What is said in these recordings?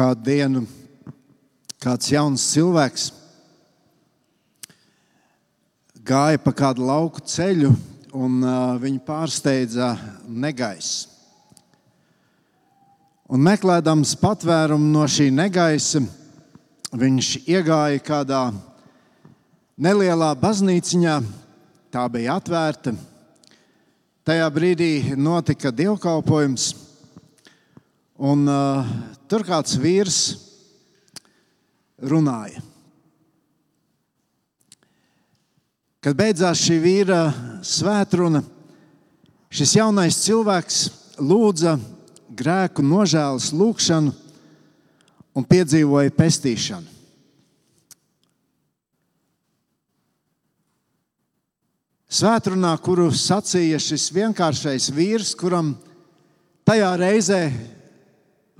kādu dienu kāds jauns cilvēks gāja pa kādu lauku ceļu, un uh, viņu pārsteidza negaiss. Un meklējams patvērumu no šī negaisa, viņš iegāja kādā nelielā baznīciņā, tā bija atvērta. Tajā brīdī notika dievkalpojums, un uh, tur kāds vīrs runāja. Kad beidzās šī vīra svētruna, šis jaunais cilvēks lūdza grēku nožēlas lūgšanu un piedzīvoja pestīšanu. Svētrunā, kuru sacīja šis vienkāršais vīrs, kuram tajā reizē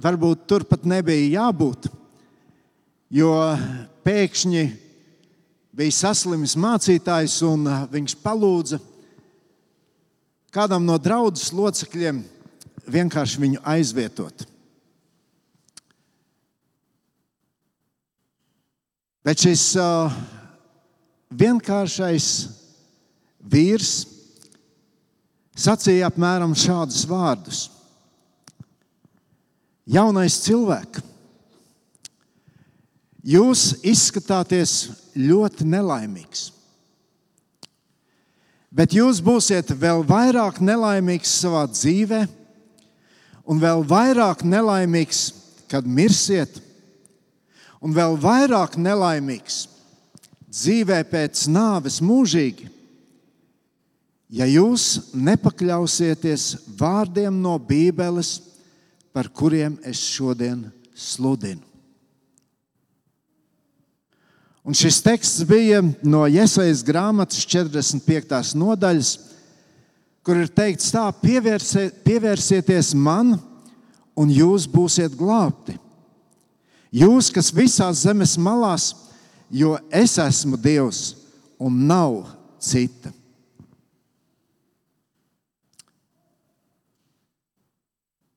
varbūt turpat nebija jābūt, jo pēkšņi bija saslimis mācītājs, un viņš palūdza kādam no draudzes locekļiem vienkārši viņu aizvietot. Bet šis uh, vienkāršais vīrs sacīja apmēram šādus vārdus: Jaunais cilvēks, jūs izskatāties ļoti nelaimīgs. Bet jūs būsiet vēl vairāk nelaimīgs savā dzīvē, un vēl vairāk nelaimīgs, kad mirsiet, un vēl vairāk nelaimīgs dzīvē pēc nāves mūžīgi, ja jūs nepakļausieties vārdiem no Bībeles, par kuriem es šodien sludinu. Un šis teksts bija no Iesaijas grāmatas 45. nodaļas, kur ir teikts, tā pievērsie, pievērsieties man, un jūs būsiet glābti. Jūs, kas visās zemes malās, jo es esmu Dievs un nav cita.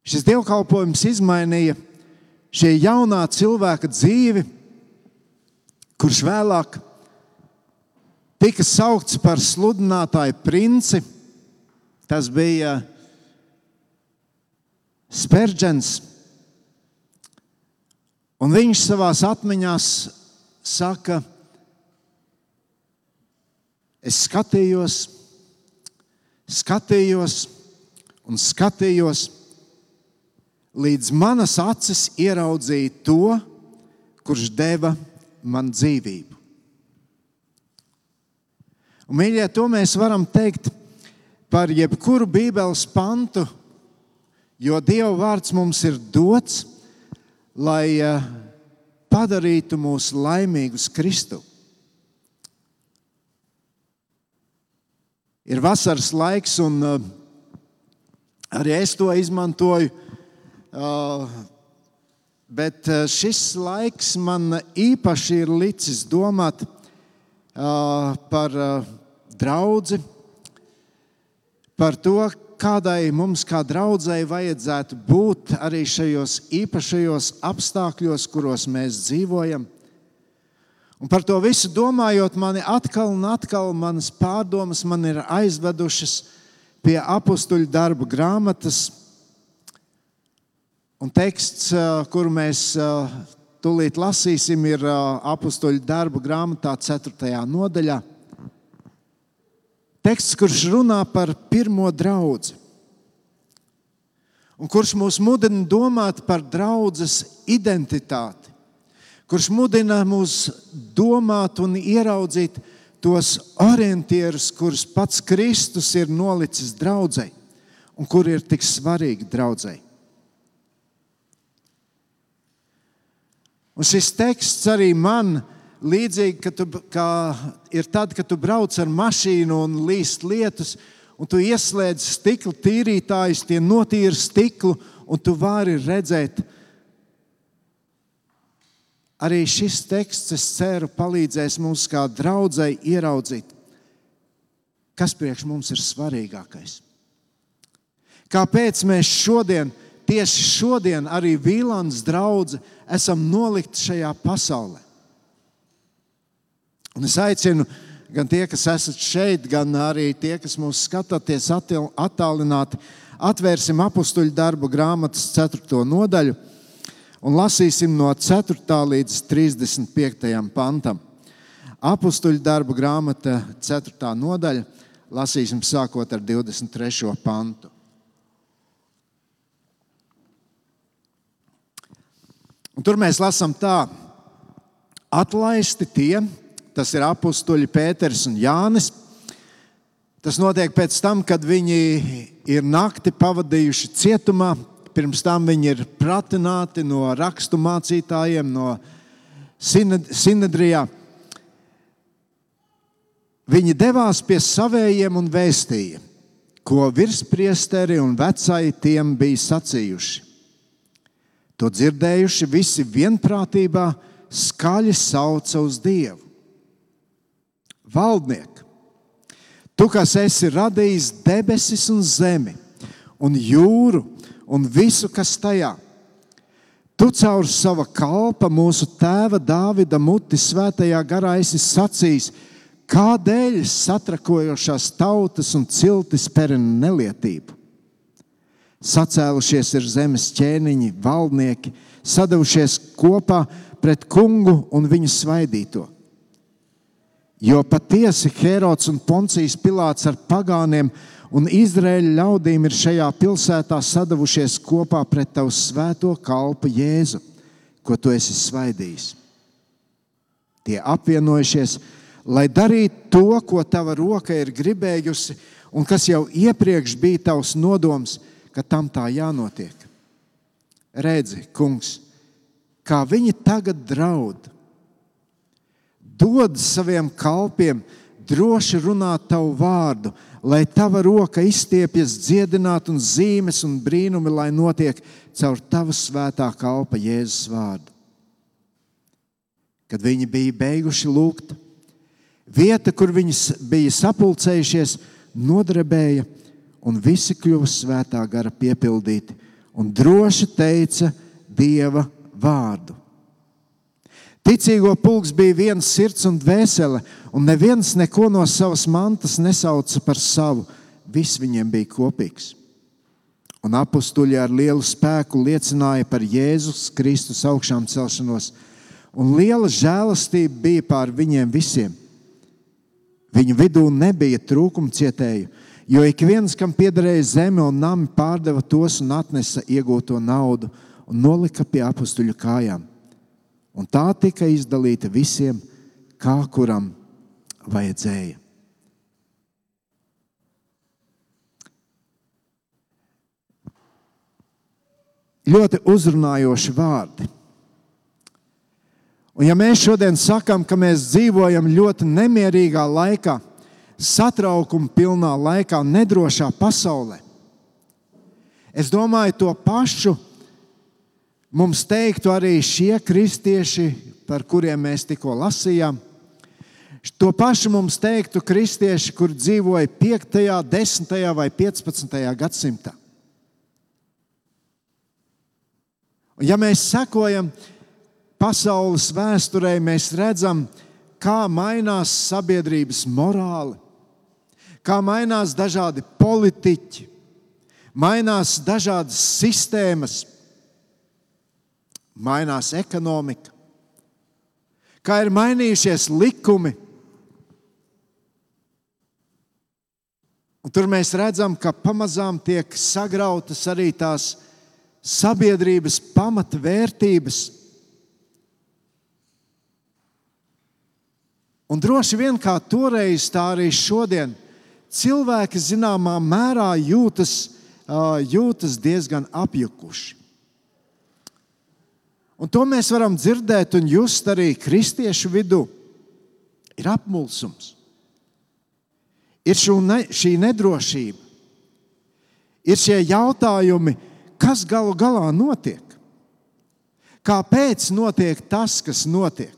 Šis dievkalpojums izmainīja šī jaunā cilvēka dzīvi kurš vēlāk tika saukts par sludinātāju princi. Tas bija Spērģents. Un viņš savā atmiņā saka, es skatījos, skatījos un skatījos, līdz manas acis ieraudzīja to, kurš deva man dzīvību. Un, mīļie, to mēs varam teikt par jebkuru Bībeles pantu, jo Dieva vārds mums ir dots, lai eh, padarītu mūs laimīgus Kristu. Ir vasaras laiks, un uh, arī es to izmantoju. Uh, Bet eh, šis laiks man īpaši ir licis domāt uh, par uh, draugu, par to, kādai mums, kā draudzēji, vajadzētu būt arī šajos īpašajos apstākļos, kuros mēs dzīvojam. Un par to visu domājot, mani atkal un atkal manas pārdomas man ir aizvedušas pie apakstuļu darbu grāmatas Un teksts, kuru mēs tūlīt lasīsim, ir apakstoļu darbu grāmatā, 4. nodaļā. Teksts, kurš runā par pirmo draugu, un kurš mūs mudina domāt par draudzes identitāti, kurš mudina mūs domāt un ieraudzīt tos orientierus, kurus pats Kristus ir nolicis draudzēji un kur ir tik svarīgi draudzēji. Un šis teksts arī man līdzīgi, ka tu, kā ir tad, kad tu brauc ar mašīnu un līst lietus, un tu ieslēdz stikla tīrītājus, tie notīra stiklu, un tu vari redzēt. Arī šis teksts, es ceru, palīdzēs mums kā draudzēji ieraudzīt, kas priekš mums ir svarīgākais. Kāpēc mēs šodien tieši šodien arī Vīlāns draugs esam nolikti šajā pasaulē. Un es aicinu gan tie, kas esat šeit, gan arī tie, kas mūs skatāties attālināti, atvērsim apakstuļu darbu grāmatas 4. nodaļu un lasīsim no 4. līdz 35. pantam. Apakstuļu darbu grāmata 4. nodaļa, lasīsim sākot ar 23. pantu. Tur mēs lasām tā, atlaisti tie, tas ir apstuļi Pēters un Jānis. Tas notiek pēc tam, kad viņi ir nakti pavadījuši cietumā. Pirms tam viņi ir pratināti no rakstu mācītājiem, no Sinedrijā. Viņi devās pie savējiem un vēstīja, ko virspriesteri un vecāji tiem bija sacījuši. To dzirdējuši visi vienprātībā skaļi sauca uz Dievu. Valdniek, tu kas esi radījis debesis un zemi, un jūru un visu, kas tajā. Tu caur sava kalpa mūsu tēva Dāvida muti svētajā garā esi sacījis, kādēļ satrakojošās tautas un ciltis perina nelietību. Sacēlušies ir zemes ķēniņi, valdnieki, sadavušies kopā pret kungu un viņu svaidīto. Jo patiesi Herods un Poncijas Pilārs ar pagāniem un Izraēļa ļaudīm ir šajā pilsētā sadavušies kopā pret tavu svēto kalpu Jēzu, ko tu esi svaidījis. Tie apvienojušies, lai darītu to, ko tava roka ir gribējusi, un kas jau iepriekš bija tavs nodoms ka tam tā jānotiek. Redzi, kungs, kā viņi tagad draud. Dod saviem kalpiem droši runāt tavu vārdu, lai tava roka izstiepjas dziedināt, un zīmes un brīnumi, lai notiek caur tava svētā kalpa Jēzus vārdu. Kad viņi bija beiguši lūgt, vieta, kur viņi bija sapulcējušies, nodarbēja un visi kļuva svētā gara piepildīti un droši teica Dieva vārdu. Ticīgo pulks bija viens sirds un dvēsele, un neviens neko no savas mantas nesauca par savu. Viss viņiem bija kopīgs. Un apstuļi ar lielu spēku liecināja par Jēzus Kristus augšām celšanos, un liela žēlastība bija pār viņiem visiem. Viņu vidū nebija trūkuma cietēju, Jo ik viens, kam piederēja zeme un nami, pārdeva tos un atnesa iegūto naudu un nolika pie apstuļu kājām. Un tā tika izdalīta visiem, kā kuram vajadzēja. Ļoti uzrunājoši vārdi. Un ja mēs šodien sakām, ka mēs dzīvojam ļoti nemierīgā laikā, satraukuma pilnā laikā, nedrošā pasaulē. Es domāju, to pašu mums teiktu arī šie kristieši, par kuriem mēs tikko lasījām. To pašu mums teiktu kristieši, kur dzīvoja 5., 10. vai 15. gadsimtā. Un ja mēs sekojam pasaules vēsturē, mēs redzam, kā mainās sabiedrības morāli, kā mainās dažādi politiķi, mainās dažādas sistēmas, mainās ekonomika, kā ir mainījušies likumi. Un tur mēs redzam, ka pamazām tiek sagrautas arī tās sabiedrības pamatvērtības. Un droši vien kā toreiz, tā arī šodien cilvēki zināmā mērā jūtas, jūtas diezgan apjukuši. Un to mēs varam dzirdēt un just arī kristiešu vidū. Ir apmulsums, ir ne, šī nedrošība, ir šie jautājumi, kas galu galā notiek. Kāpēc notiek tas, kas notiek?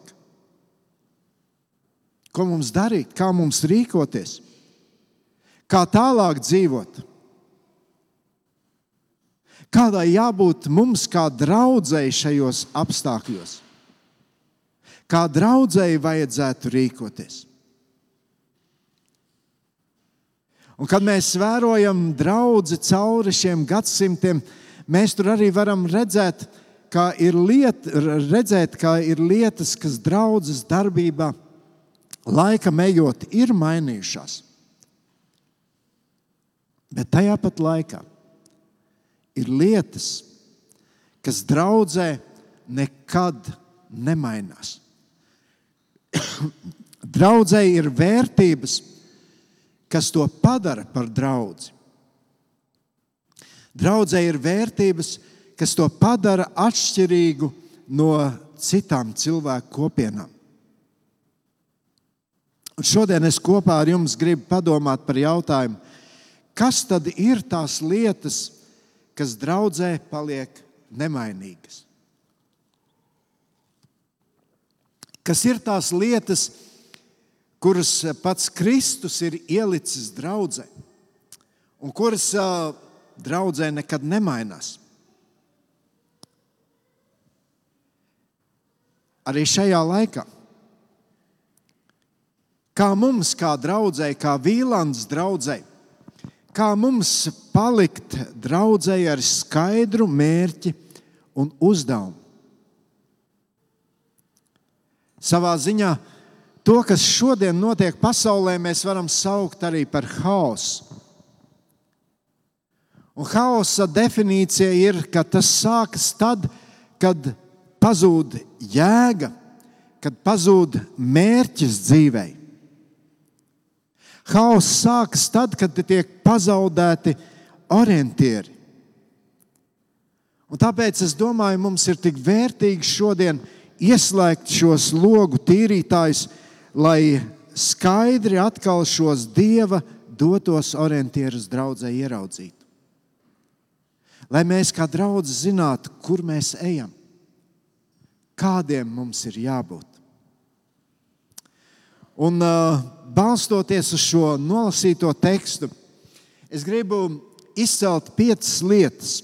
Ko mums darīt, kā mums rīkoties? Kā tālāk dzīvot? kādai jābūt mums kā draudzēji šajos apstākļos. Kā draudzēji vajadzētu rīkoties. Un kad mēs vērojam draugu cauri šiem gadsimtiem, mēs tur arī varam redzēt, ka ir, liet, redzēt, ka ir lietas, kas draudzes darbībā laika ejot, ir mainījušās. Bet tajā pat laikā ir lietas, kas draudzē nekad nemainās. Draudzē ir vērtības, kas to padara par draugu. Draudzē ir vērtības, kas to padara atšķirīgu no citām cilvēku kopienām. Un šodien es kopā ar jums gribu padomāt par jautājumu, kas tad ir tās lietas, kas draudzē paliek nemainīgas? Kas ir tās lietas, kuras pats Kristus ir ielicis draudzē, un kuras draudzē nekad nemainās? Arī šajā laikā. Kā mums, kā draudzēji, kā Vīlandes draudzēji, kā mums palikt draudzēji ar skaidru mērķi un uzdevumu? Savā ziņā to, kas šodien notiek pasaulē, mēs varam saukt arī par haosu. Un haosa definīcija ir, ka tas sākas tad, kad pazūd jēga, kad pazūd mērķis dzīvei. Haoss sākas tad, kad tiek pazaudēti orientieri. Un tāpēc es domāju, mums ir tik vērtīgi šodien ieslēgt šos logu tīrītājus, lai skaidri atkal šos dieva dotos orientierus draudzē ieraudzītu. Lai mēs kā draugi zinātu, kur mēs ejam, kādiem mums ir jābūt. Un uh, balstoties uz šo nolasīto tekstu, es gribu izcelt piecas lietas,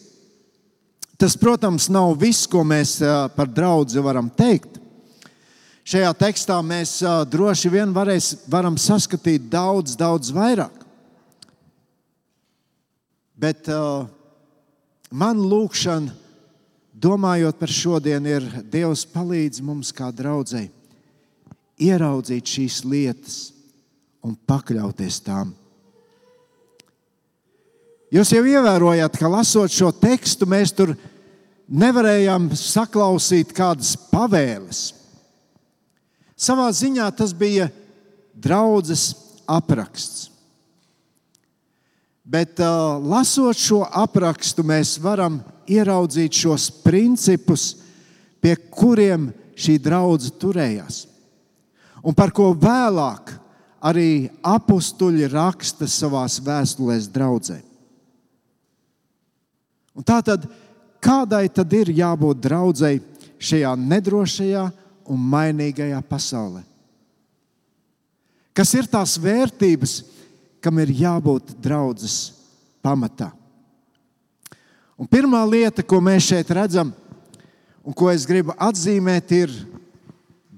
Tas, protams, nav viss, ko mēs par draugu varam teikt. Šajā tekstā mēs droši vien varēs, varam saskatīt daudz, daudz vairāk. Bet uh, man lūkšana, domājot par šodienu, ir Dievs palīdz mums kā draudzēji ieraudzīt šīs lietas un pakļauties tām. Jūs jau ievērojat, ka lasot šo tekstu, mēs tur nevarējām saklausīt kādas pavēles. Savā ziņā tas bija draudzes apraksts. Bet, uh, lasot šo aprakstu, mēs varam ieraudzīt šos principus, pie kuriem šī draudzene turējās. Un par ko vēlāk arī apstuļi raksta savā vēstulēs draudzē. Un tā tad, kādai tad ir jābūt draudzēji šajā nedrošajā un mainīgajā pasaulē? Kas ir tās vērtības, kam ir jābūt draudzes pamatā? Un pirmā lieta, ko mēs šeit redzam, un ko es gribu atzīmēt, ir,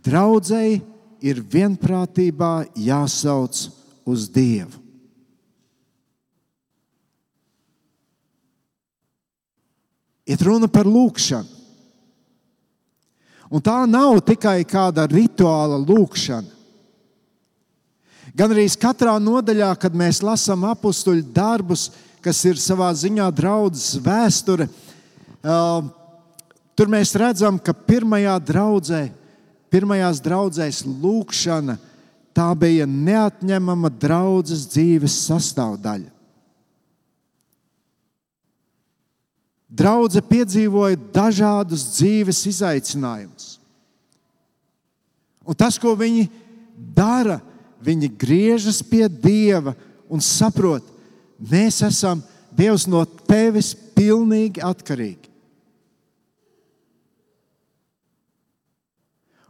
draudzēji ir vienprātībā jāsauc uz Dievu. ir runa par lūgšanu. Un tā nav tikai kāda rituāla lūgšana. Gan arī katrā nodaļā, kad mēs lasām apakstuļu darbus, kas ir savā ziņā draudzes vēsture, tur mēs redzam, ka pirmajā draudzē, pirmajās draudzēs lūgšana, tā bija neatņemama draudzes dzīves sastāvdaļa. Draudzene piedzīvoja dažādus dzīves izaicinājumus. Un tas, ko viņi dara, viņi griežas pie Dieva un saprot, mēs esam Dievs no tevis pilnīgi atkarīgi.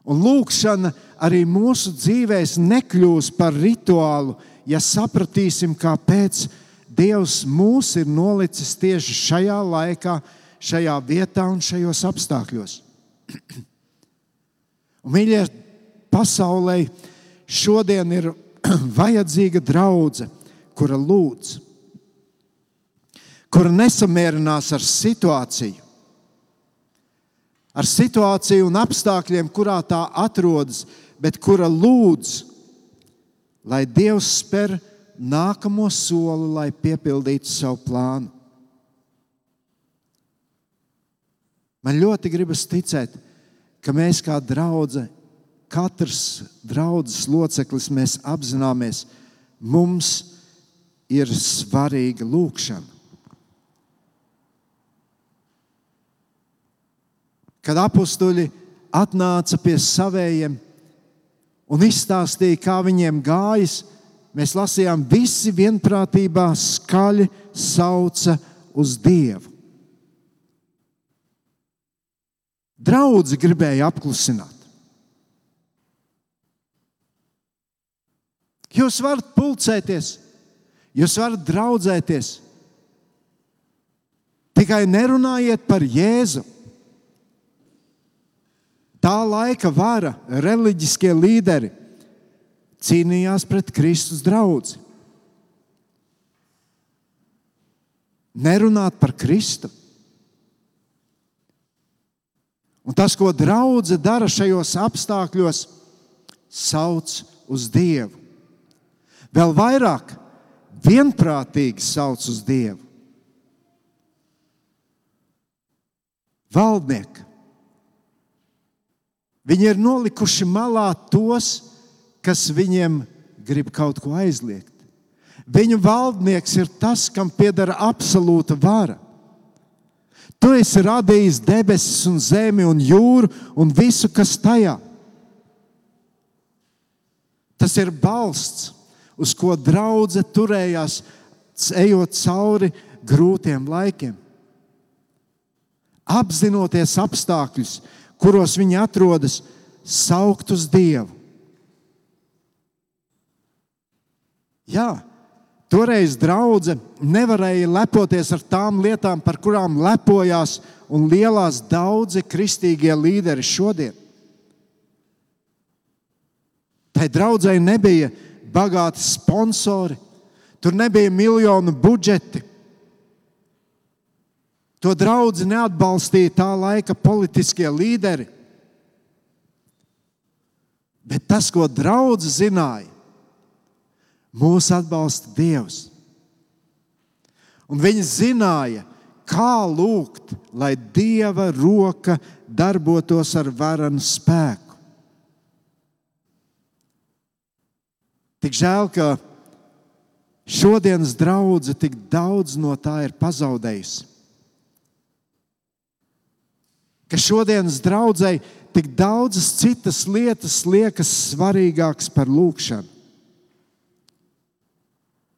Un lūkšana arī mūsu dzīvēs nekļūs par rituālu, ja sapratīsim, kāpēc Dievs mūs ir nolicis tieši šajā laikā, šajā vietā un šajos apstākļos. Mīļie, pasaulē šodien ir vajadzīga draudzene, kura lūdz, kura nesamierinās ar situāciju, ar situāciju un apstākļiem, kurā tā atrodas, bet kura lūdz, lai Dievs spēr nākamo soli, lai piepildītu savu plānu. Man ļoti gribas ticēt, ka mēs kā draugi, katrs draugs loceklis, mēs apzināmies, mums ir svarīga lūkšana. Kad apstuļi atnāca pie saviem un izstāstīja, kā viņiem gājas, mēs lasījām, visi vienprātībā skaļi sauca uz Dievu. Draudzi gribēja apklusināt. Jūs varat pulcēties, jūs varat draudzēties. Tikai nerunājiet par Jēzu. Tā laika vara, reliģiskie līderi cīnījās pret Kristus draugu. Nerunāt par Kristu. Un tas, ko draudzene dara šajos apstākļos, sauc uz Dievu. Vēl vairāk, vienprātīgi sauc uz Dievu. Valdnieki. Viņi ir nolikuši malā tos, kas viņiem grib kaut ko aizliegt. Viņu valdnieks ir tas, kam pieder absolūta vara. Tu esi radījis debesis, un zemi, un jūru un visu, kas tajā. Tas ir balsts, uz ko draudzene turējās, ejot cauri grūtiem laikiem. Apzinoties apstākļus, kuros viņi atrodas, saukt uz Dievu. Jā, Toreiz draudzene nevarēja lepoties ar tām lietām, par kurām lepojās un lielās daudzi kristīgie līderi šodien. Tai draudzēji nebija bagāti sponsori, tur nebija miljonu budžeti. To draugu neatbalstīja tā laika politiskie līderi. Bet tas, ko draugs zināja, Mūs atbalsta Dievs. Un viņi zināja, kā lūgt, lai Dieva roka darbotos ar varanu spēku. Tik žēl, ka šodienas draudzene tik daudz no tā ir pazaudējusi. Ka šodienas draudzēji tik daudzas citas lietas liekas svarīgākas par lūgšanu.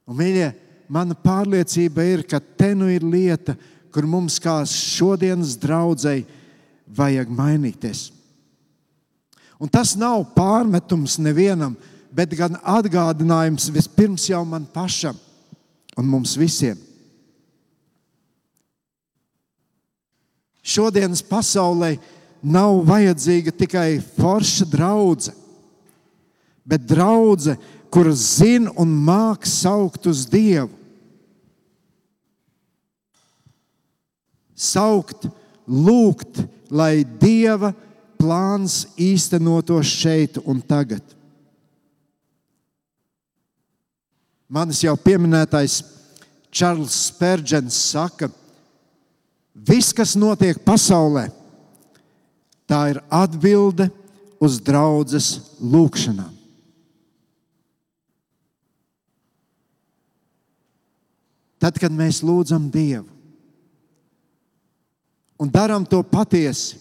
Un, mīļie, mana pārliecība ir, ka te nu ir lieta, kur mums kā šodienas draudzēji vajag mainīties. Un tas nav pārmetums nevienam, bet gan atgādinājums vispirms jau man pašam un mums visiem. Šodienas pasaulē nav vajadzīga tikai forša draudzene, bet draudzene, kur zina un māca saukt uz Dievu. Saukt, lūgt, lai Dieva plāns īstenotos šeit un tagad. Manis jau pieminētais Čārlis Spērģents saka, viss, kas notiek pasaulē, tā ir atbilde uz draudzes lūgšanām. Tad, kad mēs lūdzam Dievu un darām to patiesi,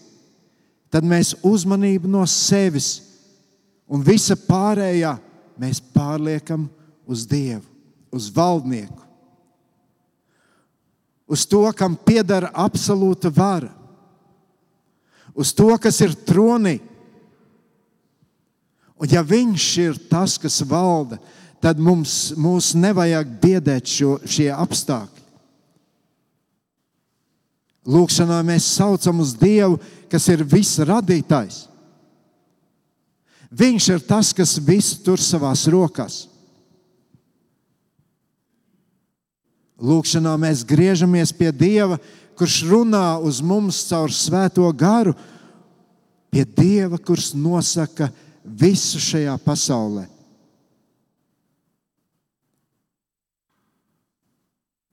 tad mēs uzmanību no sevis un visa pārējā mēs pārliekam uz Dievu, uz valdnieku, uz to, kam pieder absolūta vara, uz to, kas ir tronī. Un ja viņš ir tas, kas valda, tad mums, mums nevajag biedēt šo, šie apstākļi. Lūkšanā mēs saucam uz Dievu, kas ir visa radītājs. Viņš ir tas, kas visu tur savās rokās. Lūkšanā mēs griežamies pie Dieva, kurš runā uz mums caur svēto garu, pie Dieva, kurš nosaka visu šajā pasaulē.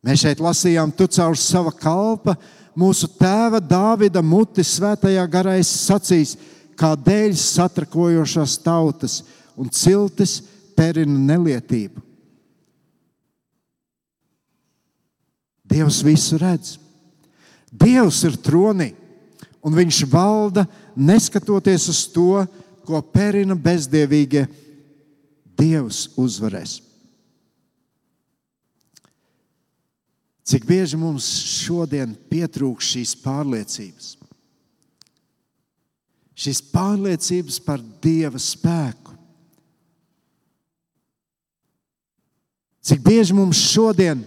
Mēs šeit lasījām, tu caur sava kalpa, mūsu tēva Dāvida muti svētajā garā sacīs, kā dēļ satrakojošās tautas un ciltis perina nelietību. Dievs visu redz. Dievs ir tronī, un viņš valda neskatoties uz to, ko perina bezdievīgie. Dievs uzvarēs. Cik bieži mums šodien pietrūkst šīs pārliecības? Šīs pārliecības par Dieva spēku. Cik bieži mums šodien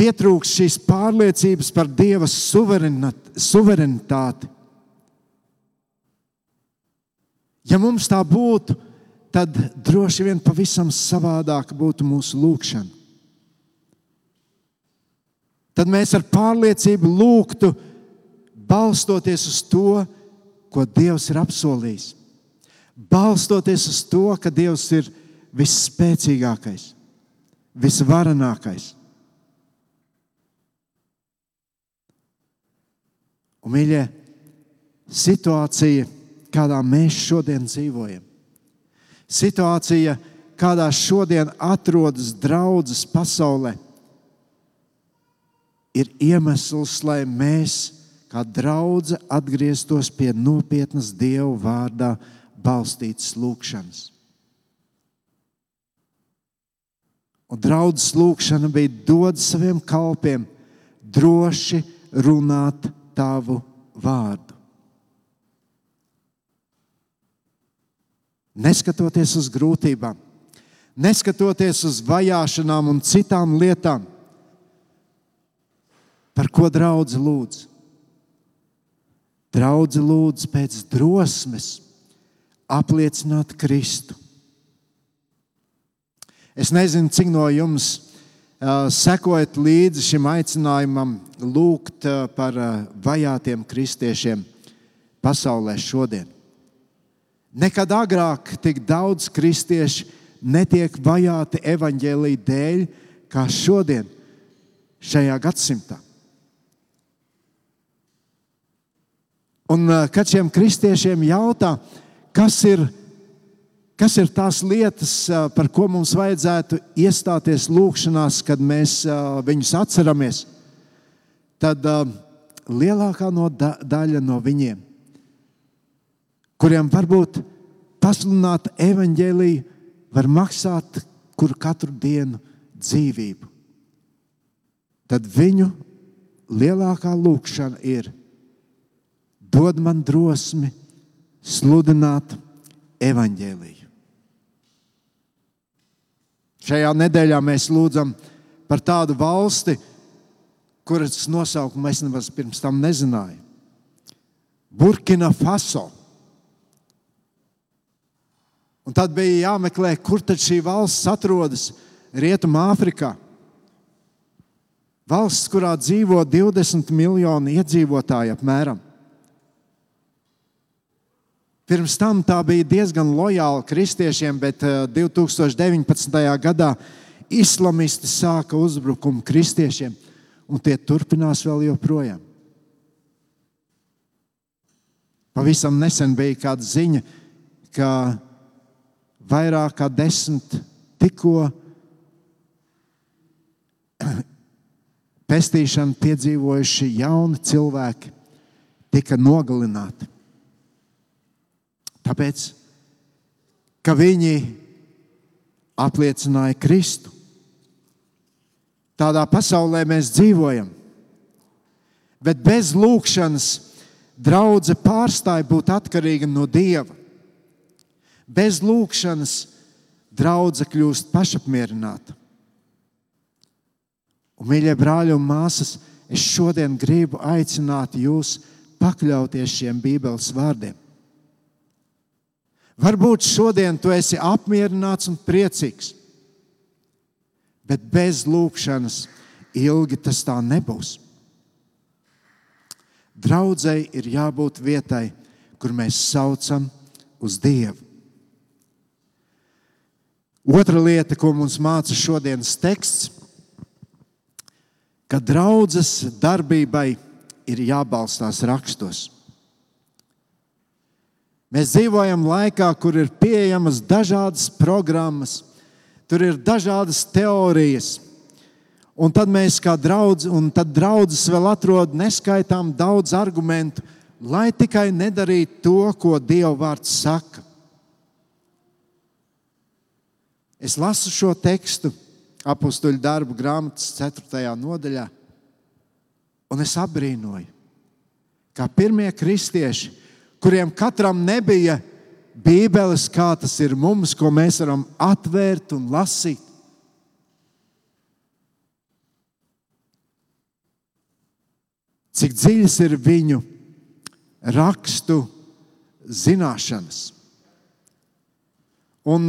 pietrūkst šīs pārliecības par Dieva suverenitāti? Ja mums tā būtu, tad droši vien pavisam savādāk būtu mūsu lūkšana. Tad mēs ar pārliecību lūgtu, balstoties uz to, ko Dievs ir apsolījis. Balstoties uz to, ka Dievs ir visspēcīgākais, visvarenākais. Un, mīļie, situācija, kādā mēs šodien dzīvojam, situācija, kādā šodien atrodas draudzes pasaulē, ir iemesls, lai mēs, kā draugi, atgrieztos pie nopietnas Dieva vārdā balstītas lūkšanas. Un draudzes lūkšana bija dot saviem kalpiem droši runāt tavu vārdu. Neskatoties uz grūtībām, neskatoties uz vajāšanām un citām lietām, Par ko draudz lūdz? Draudz lūdz pēc drosmes apliecināt Kristu. Es nezinu, cik no jums sekojat līdzi šim aicinājumam, lūgt par vajātiem kristiešiem pasaulē šodien. Nekad agrāk tik daudz kristiešu netiek vajāti evaņģēlīja dēļ, kā šodien, šajā gadsimtā. Un, kad šiem kristiešiem jautā, kas ir, kas ir tās lietas, par ko mums vajadzētu iestāties lūgšanās, kad mēs viņus atceramies, tad lielākā no da daļa no viņiem, kuriem varbūt pasludināt evaņģēlīju, var maksāt kur katru dienu dzīvību. Tad viņu lielākā lūkšana ir dod man drosmi sludināt evaņģēliju. Šajā nedēļā mēs lūdzam par tādu valsti, kuras nosaukumu es nemaz pirms tam nezināju. Burkina Faso. Un tad bija jāmeklē, kur tad šī valsts atrodas Rietumā, Āfrikā. Valsts, kurā dzīvo 20 miljoni iedzīvotāji apmēram. Pirms tam tā bija diezgan lojāla kristiešiem, bet 2019. Eh, gadā islamisti sāka uzbrukumu kristiešiem, un tie turpinās vēl joprojām. Pavisam nesen bija kāda ziņa, ka vairāk kā desmit tikko pestīšanu piedzīvojuši jauni cilvēki tika nogalināti. Tāpēc, ka viņi apliecināja Kristu. Tādā pasaulē mēs dzīvojam. Bet bez lūkšanas draudzene pārstāja būt atkarīga no Dieva. Bez lūkšanas draudzene kļūst pašapmierināta. Un, mīļie brāļi un māsas, es šodien gribu aicināt jūs pakļauties šiem Bībeles vārdiem. Varbūt šodien tu esi apmierināts un priecīgs, bet bez lūkšanas ilgi tas tā nebūs. Draudzēji ir jābūt vietai, kur mēs saucam uz Dievu. Otra lieta, ko mums māca šodienas teksts, ka draudzes darbībai ir jābalstās rakstos. Mēs dzīvojam laikā, kur ir pieejamas dažādas programmas, tur ir dažādas teorijas. Un tad mēs kā draugi, un tad draudzes vēl atrod neskaitām daudz argumentu, lai tikai nedarītu to, ko Dieva vārds saka. Es lasu šo tekstu apakstuļu darbu grāmatas 4. nodaļā, un es apbrīnoju, kā pirmie kristieši, kuriem katram nebija Bībeles, kā tas ir mums, ko mēs varam atvērt un lasīt. Cik dziļas ir viņu rakstu zināšanas. Un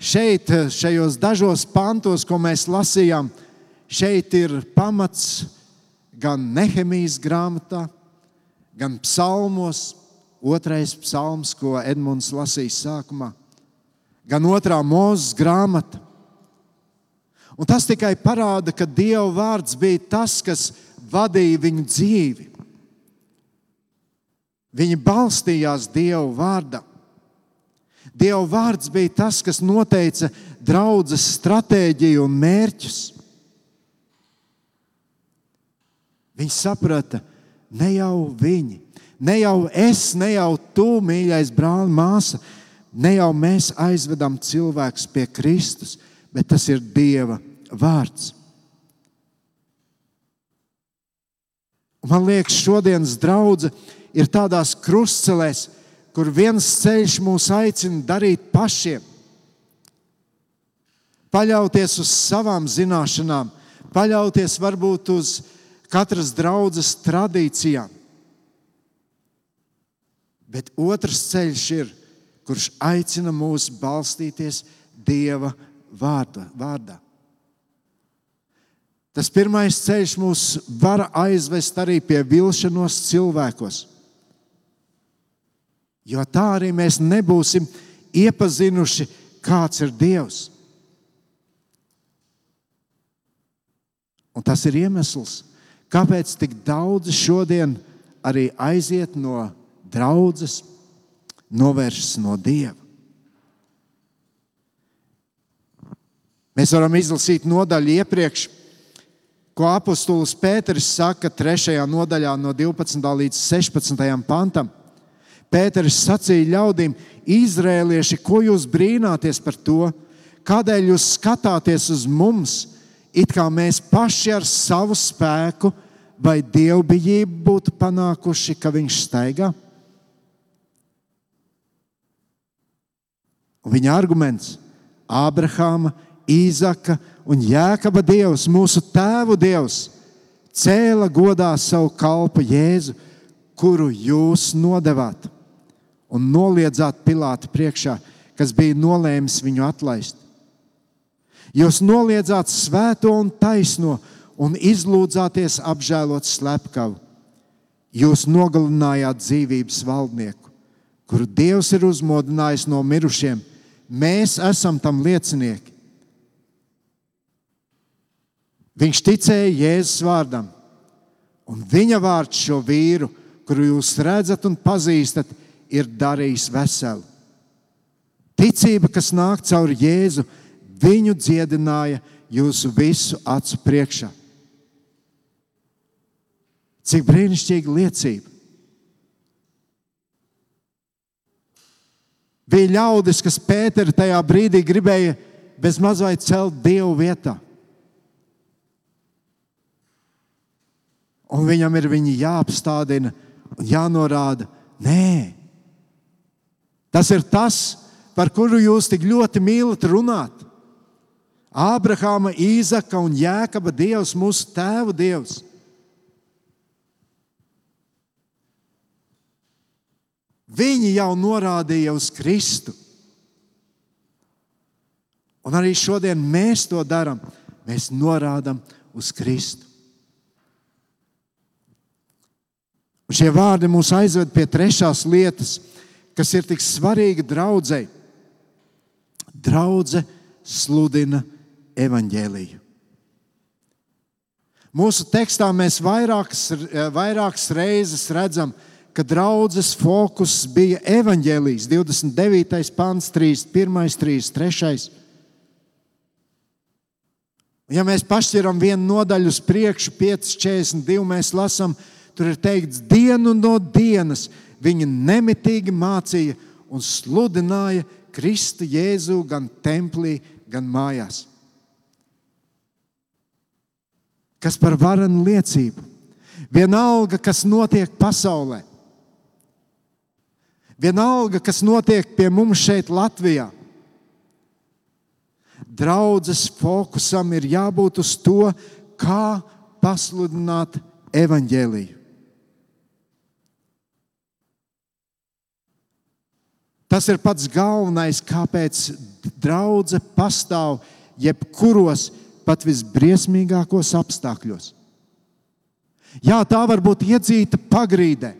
šeit, šajos dažos pantos, ko mēs lasījām, šeit ir pamats gan Nehemijas grāmatā, gan psalmos, otrais psalms, ko Edmunds lasīja sākumā, gan otrā mūzes grāmata. Un tas tikai parāda, ka Dieva vārds bija tas, kas vadīja viņu dzīvi. Viņi balstījās Dieva vārdā. Dieva vārds bija tas, kas noteica draudzes stratēģiju un mērķus. Viņi saprata, ne jau viņi, ne jau es, ne jau tu, mīļais brāl, māsa, ne jau mēs aizvedam cilvēkus pie Kristus, bet tas ir Dieva vārds. Man liekas, šodienas draudzene ir tādās krustcelēs, kur viens ceļš mūs aicina darīt pašiem. Paļauties uz savām zināšanām, paļauties varbūt uz katras draudzes tradīcijām. Bet otrs ceļš ir, kurš aicina mūs balstīties Dieva vārda, vārdā. Tas pirmais ceļš mūs var aizvest arī pie vilšanos cilvēkos. Jo tā arī mēs nebūsim iepazinuši, kāds ir Dievs. Un tas ir iemesls, kāpēc tik daudzi šodien arī aiziet no draudzes, novēršas no Dieva. Mēs varam izlasīt nodaļu iepriekš, ko apustulis Pēters saka 3. nodaļā, no 12. līdz 16. pantam. Pēters sacīja ļaudīm, Izrēlieši, ko jūs brīnāties par to? Kādēļ jūs skatāties uz mums, it kā mēs paši ar savu spēku vai dievbijību būtu panākuši, ka viņš staigā? Un viņa arguments - Ābrahāma, Īzaka un Jēkaba Dievs, mūsu tēvu Dievs, cēla godā savu kalpu Jēzu, kuru jūs nodevāt un noliedzāt Pilāta priekšā, kas bija nolēmis viņu atlaist. Jūs noliedzāt svēto un taisno un izlūdzāties apžēlot slepkavu. Jūs nogalinājāt dzīvības valdnieku, kuru Dievs ir uzmodinājis no mirušiem. Mēs esam tam liecinieki. Viņš ticēja Jēzus vārdam, un viņa vārds šo vīru, kuru jūs redzat un pazīstat, ir darījis veselu. Ticība, kas nāk caur Jēzu, viņu dziedināja jūsu visu acu priekšā. Cik brīnišķīga liecība! Bija ļaudis, kas Pēteri tajā brīdī gribēja bezmaz vai celt Dievu vietā. un viņam ir viņi jāapstādina un jānorāda. Nē, tas ir tas, par kuru jūs tik ļoti mīlat runāt. Ābrahāma, Īzaka un Jēkaba Dievs, mūsu tēvu Dievs. Viņi jau norādīja uz Kristu. Un arī šodien mēs to darām. Mēs norādām uz Kristu. Un šie vārdi mūs aizved pie trešās lietas, kas ir tik svarīga draudzēji. Draudzē sludina evaņģēliju. Mūsu tekstā mēs vairākas, vairākas reizes redzam, ka draudzes fokus bija evaņģēlijas 29. pants, 31. 33. Ja mēs pašķiram vienu nodaļu uz priekšu, 5,42, mēs lasām, tur ir teikts, dienu no dienas viņi nemitīgi mācīja un sludināja Kristu Jēzu gan templī, gan mājās. Kas par varenu liecību? Vienalga, kas notiek pasaulē, vienalga, kas notiek pie mums šeit, Latvijā. Draudzes fokusam ir jābūt uz to, kā pasludināt evaņģēliju. Tas ir pats galvenais, kāpēc draudzene pastāv jebkuros, pat visbriesmīgākos apstākļos. Jā, tā var būt iedzīta pagrīdē,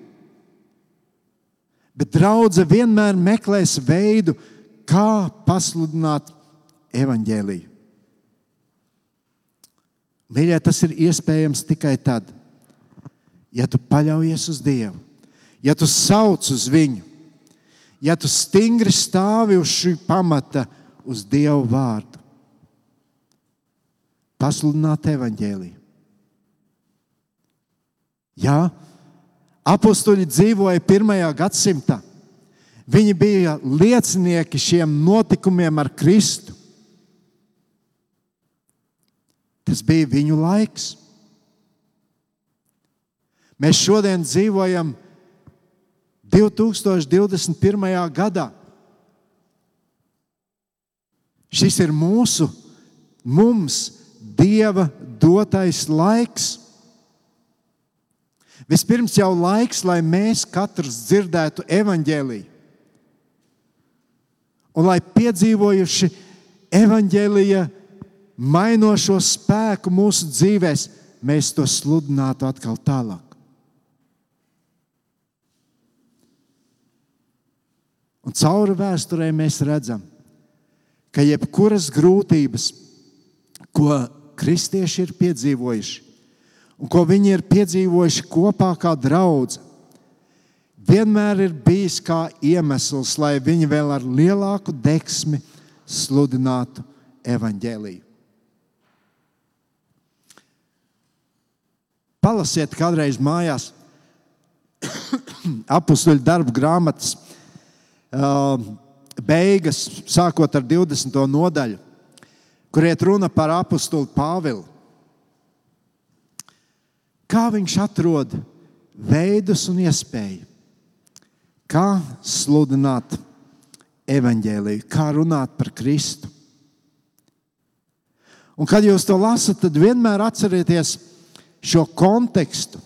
bet draudzene vienmēr meklēs veidu, kā pasludināt evaņģēliju. Mīļie, tas ir iespējams tikai tad, ja tu paļaujies uz Dievu, ja tu sauc uz Viņu, ja tu stingri stāvi uz šī pamata, uz Dieva vārdu. Pasludināt evaņģēliju. Jā, apstuļi dzīvoja pirmajā gadsimtā. Viņi bija liecinieki šiem notikumiem ar Kristu. Tas bija viņu laiks. Mēs šodien dzīvojam 2021. gadā. Šis ir mūsu, mums, Dieva dotais laiks. Vispirms jau laiks, lai mēs katrs dzirdētu evaņģēlīju. Un lai piedzīvojuši evaņģēlīja mainošo spēku mūsu dzīvēm, mēs to sludinātu atkal tālāk. Un cauri vēsturē mēs redzam, ka jebkuras grūtības, ko kristieši ir piedzīvojuši, un ko viņi ir piedzīvojuši kopā kā draugi, vienmēr ir bijis kā iemesls, lai viņi vēl ar lielāku deksmi sludinātu evaņģēlīju. Palasiet kādreiz mājās apakstuļu darbu grāmatas beigas, sākot ar 20. nodaļu, kur iet runa par apakstuli Pāvilu. Kā viņš atrod veidus un iespēju, kā sludināt evaņģēliju, kā runāt par Kristu. Un, kad jūs to lasat, tad vienmēr atcerieties šo kontekstu.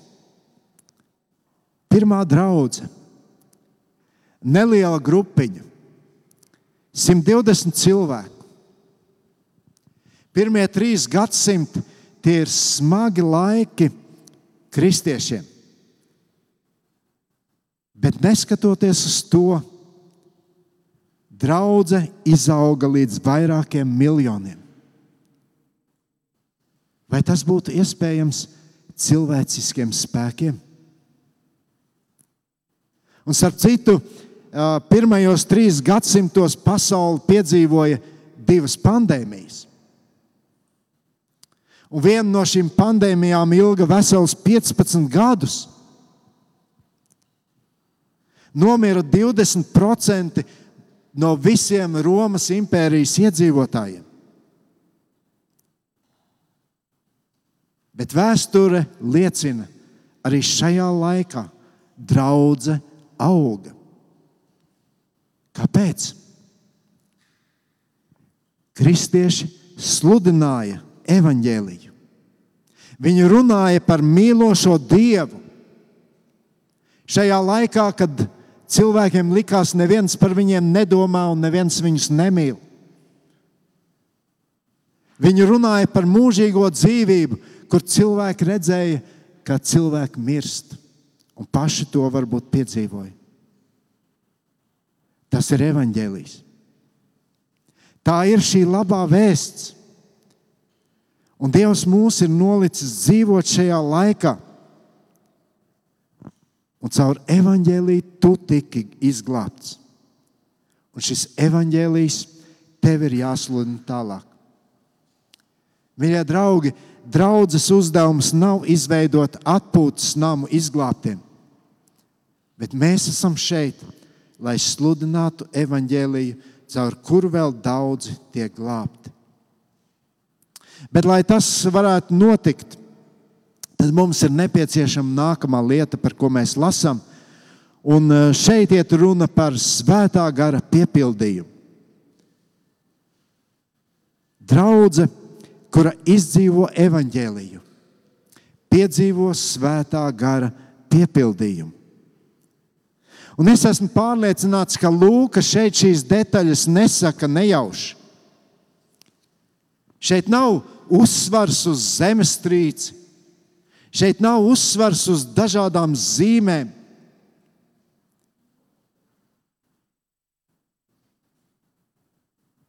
Pirmā draudzene neliela grupiņa, 120 cilvēku. Pirmie trīs gadsimti tie ir smagi laiki kristiešiem. Bet neskatoties uz to, draudzene izauga līdz vairākiem miljoniem. Vai tas būtu iespējams cilvēciskiem spēkiem? Un starp citu, pirmajos trīs gadsimtos pasaule piedzīvoja divas pandēmijas. Un viena no šīm pandēmijām ilga vesels 15 gadus. Nomira 20% no visiem Romas impērijas iedzīvotājiem. Bet vēsture liecina, arī šajā laikā draudzene auga. Kāpēc? kristieši sludināja evaņģēliju. Viņi runāja par mīlošo Dievu. Šajā laikā, kad cilvēkiem likās, neviens par viņiem nedomā un neviens viņus nemīl. Viņi runāja par mūžīgo dzīvību, kur cilvēki redzēja, kā cilvēki mirst, un paši to varbūt piedzīvoja. Tas ir evaņģēlijs. Tā ir šī labā vēsts. Un Dievs mūs ir nolicis dzīvot šajā laikā. Un caur evaņģēlīju tu tiki izglābts. Un šis evaņģēlijs tev ir jāsludina tālāk. Mīļie draugi, draudzes uzdevums nav izveidot atpūtas namu izglābtiem, bet mēs esam šeit, lai sludinātu evaņģēliju, caur kuru vēl daudzi tiek glābti. Bet, lai tas varētu notikt, tad mums ir nepieciešama nākamā lieta, par ko mēs lasām. Un e, šeit ir runa par svētā gara piepildījumu. Draudzene, kura izdzīvo evaņģēliju, piedzīvo svētā gara piepildījumu. Un es esmu pārliecināts, ka Lūka šeit šīs detaļas nesaka nejauši. Šeit nav uzsvars uz zemestrīci, šeit nav uzsvars uz dažādām zīmēm.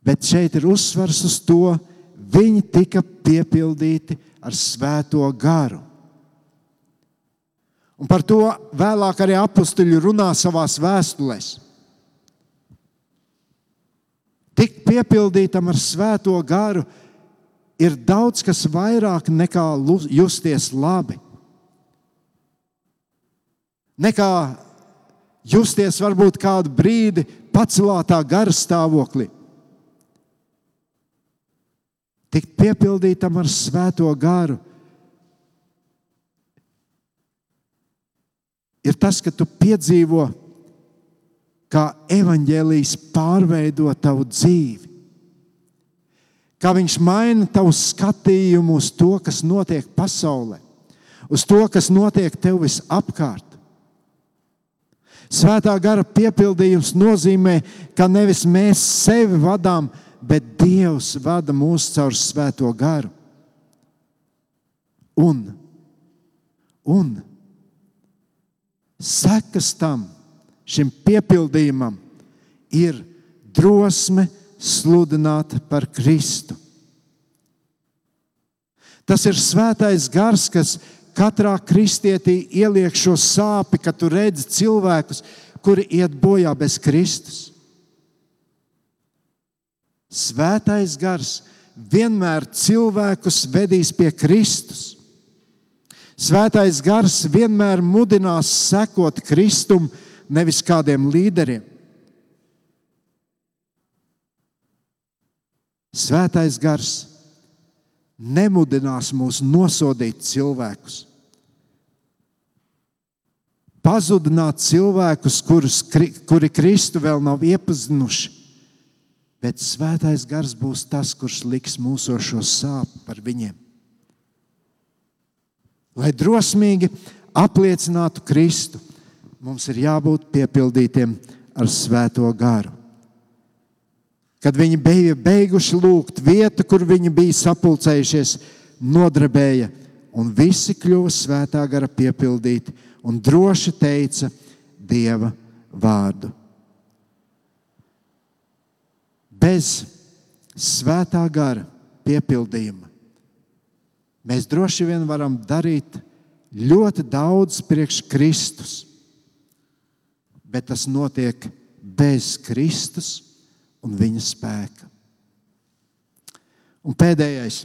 Bet šeit ir uzsvars uz to, viņi tika piepildīti ar svēto garu. Un par to vēlāk arī apstuļi runā savā vēstulēs. Tik piepildītam ar svēto garu ir daudz kas vairāk nekā justies labi. Nekā justies varbūt kādu brīdi pacelātā gara stāvoklī. Tik piepildītam ar svēto garu ir tas, ka tu piedzīvo, kā evaņģēlījis pārveido tavu dzīvi. Kā viņš maina tavu skatījumu uz to, kas notiek pasaulē, uz to, kas notiek tev visapkārt. Svētā gara piepildījums nozīmē, ka nevis mēs sevi vadām, bet Dievs vada mūs caur svēto garu. Un, un sekas tam, šim piepildījumam, ir drosme sludināt par Kristu. Tas ir svētais gars, kas katrā kristietī ieliek šo sāpi, kad tu redzi cilvēkus, kuri iet bojā bez Kristus. Svētais gars vienmēr cilvēkus vedīs pie Kristus. Svētais gars vienmēr mudinās sekot Kristum, nevis kādiem līderiem. Svētais gars nemudinās mūs nosodīt cilvēkus, pazudināt cilvēkus, kurus, kuri Kristu vēl nav iepazinuši. Bet svētais gars būs tas, kurš liks mūsu sāpes par viņiem lai drosmīgi apliecinātu Kristu, mums ir jābūt piepildītiem ar Svēto garu. Kad viņi bija beiguši lūgt vietu, kur viņi bija sapulcējušies, nodarbēja, un visi kļuva svētā gara piepildīti un droši teica Dieva vārdu. Bez svētā gara piepildījuma Mēs droši vien varam darīt ļoti daudz priekš Kristus, bet tas notiek bez Kristus un viņa spēka. Un pēdējais.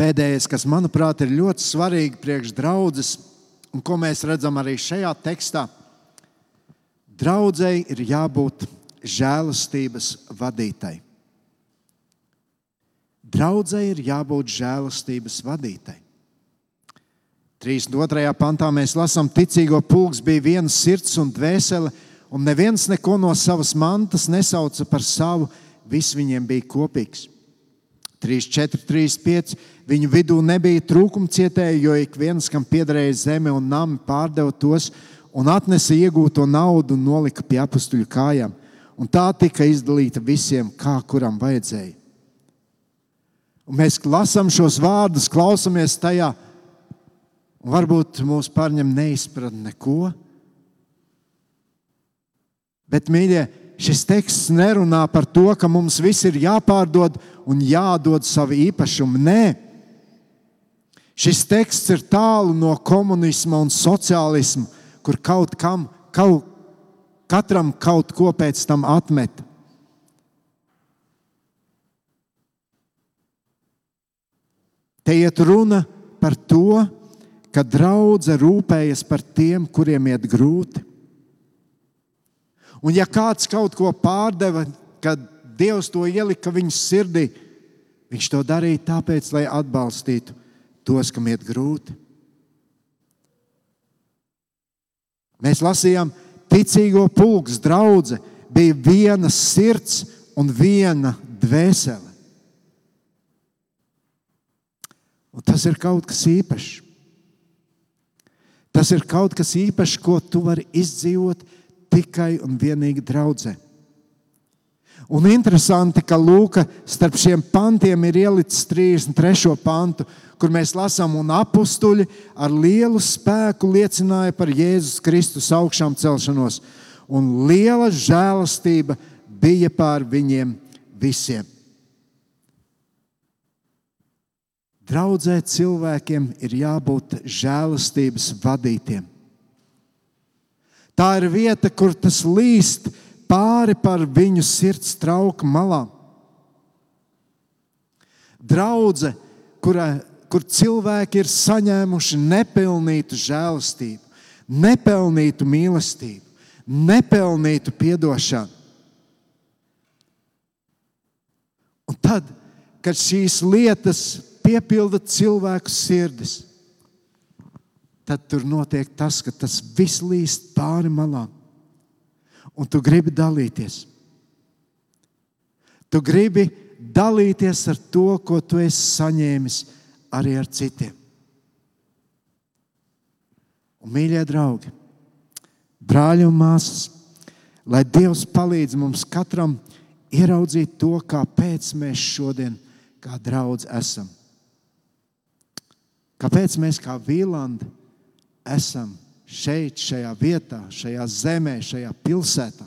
Pēdējais, kas manuprāt ir ļoti svarīgi priekš draudzes, un ko mēs redzam arī šajā tekstā, draudzēji ir jābūt žēlastības vadītai. Draudzē ir jābūt žēlastības vadītai. 32. pantā mēs lasām, ticīgo pulks bija viena sirds un dvēsele, un neviens neko no savas mantas nesauca par savu, viss viņiem bija kopīgs. 3, 4, 3, 5. Viņu vidū nebija trūkuma cietēji, jo ik viens, kam piederēja zeme un nami, pārdeva tos un atnesa iegūto naudu un nolika pie apstuļu kājām. Un tā tika izdalīta visiem, kā kuram vajadzēja. Un mēs lasām šos vārdus, klausamies tajā, un varbūt mūs pārņem neizpratne neko. Bet, mīļie, šis teksts nerunā par to, ka mums viss ir jāpārdod un jādod savu īpašumu. Nē, šis teksts ir tālu no komunisma un sociālisma, kur kaut kam, kaut, katram kaut ko pēc tam atmet. Te iet runa par to, ka draudzene rūpējas par tiem, kuriem iet grūti. Un ja kāds kaut ko pārdeva, kad Dievs to ielika viņa sirdī, viņš to darīja tāpēc, lai atbalstītu tos, kam iet grūti. Mēs lasījām, ticīgo pulks, draudzene bija viena sirds un viena dvēsele. Un tas ir kaut kas īpašs. Tas ir kaut kas īpašs, ko tu vari izdzīvot tikai un vienīgi draudzē. Un interesanti, ka Lūka starp šiem pantiem ir ielicis 33. pantu, kur mēs lasām, un apstuļi ar lielu spēku liecināja par Jēzus Kristus augšām celšanos, un liela žēlastība bija pār viņiem visiem. Draudzē cilvēkiem ir jābūt žēlastības vadītiem. Tā ir vieta, kur tas līst pāri par viņu sirds trauku malām. Draudze, kura, kur cilvēki ir saņēmuši nepelnītu žēlastību, nepelnītu mīlestību, nepelnītu atdošanu. Un tad, kad šīs lietas piepilda cilvēku sirdis, tad tur notiek tas, ka tas viss līst pāri malām. Un tu gribi dalīties. Tu gribi dalīties ar to, ko tu esi saņēmis arī ar citiem. Un, mīļie draugi, brāļi un māsas, lai Dievs palīdz mums katram ieraudzīt to, kāpēc mēs šodien, kā draugi, esam. Kāpēc mēs kā Vīlandi esam šeit, šajā vietā, šajā zemē, šajā pilsētā.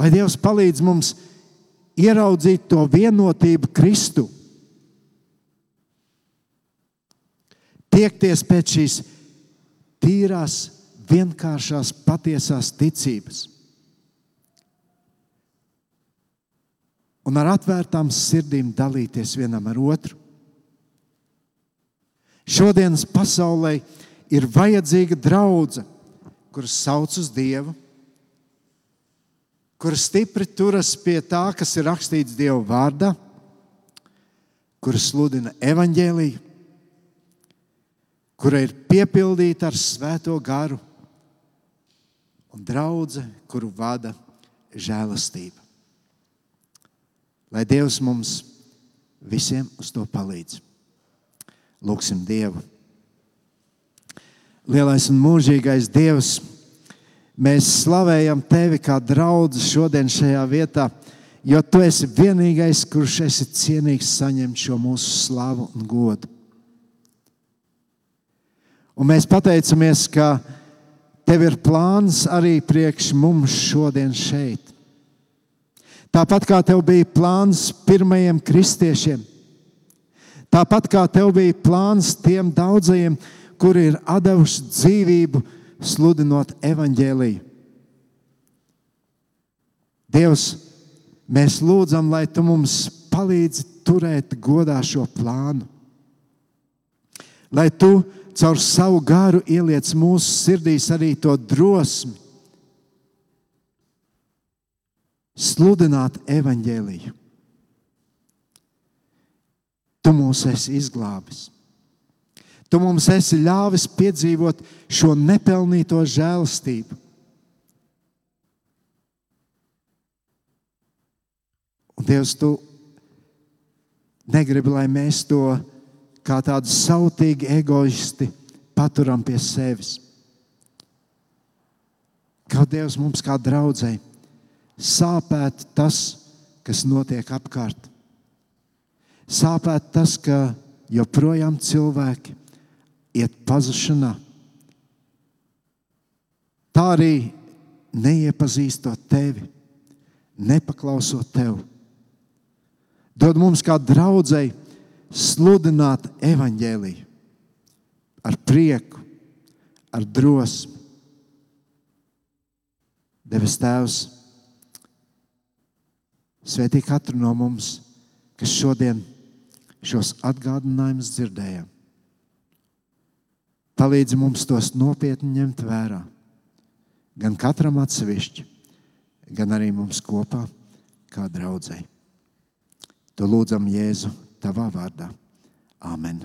Lai Dievs palīdz mums ieraudzīt to vienotību Kristu, tiekties pēc šīs tīrās, vienkāršās, patiesās ticības. Un ar atvērtām sirdīm dalīties vienam ar otru. Šodienas pasaulē ir vajadzīga draudzene, kuras sauc uz Dievu, kuras stipri turas pie tā, kas ir rakstīts Dieva vārdā, kuras sludina evaņģēliju, kura ir piepildīta ar svēto garu un draudzene, kuru vada žēlastība. Lai Dievs mums visiem uz to palīdz. Lūksim Dievu. Lielais un mūžīgais Dievs, mēs slavējam Tevi kā draugu šodien šajā vietā, jo Tu esi vienīgais, kurš esi cienīgs saņemt šo mūsu slavu un godu. Un mēs pateicamies, ka Tev ir plāns arī priekš mums šodien šeit. Tāpat kā Tev bija plāns pirmajiem kristiešiem, Tāpat kā tev bija plāns tiem daudzajiem, kuri ir devuši dzīvību, sludinot evaņģēlīju. Dievs, mēs lūdzam, lai tu mums palīdzi turēt godā šo plānu. Lai tu caur savu garu ieliec mūsu sirdīs arī to drosmi sludināt evaņģēlīju. Tu mūs esi izglābis. Tu mums esi ļāvis piedzīvot šo nepelnīto žēlastību. Un Dievs, tu negribi, lai mēs to kā tādi sautīgi egoisti paturam pie sevis. Kaut Dievs mums kā draudzēji sāpēt tas, kas notiek apkārt. Sāpēt tas, ka joprojām cilvēki iet pazušanā. Tā arī neiepazīstot tevi, nepaklausot tev. Dod mums kā draudzēji sludināt evaņģēliju ar prieku, ar drosmi. Devis Tēvs, svētī katru no mums, kas šodien šos atgādinājumus dzirdējām. Palīdzi mums tos nopietni ņemt vērā. Gan katram atsevišķi, gan arī mums kopā, kā draudzēji. To lūdzam Jēzu tavā vārdā. Amen.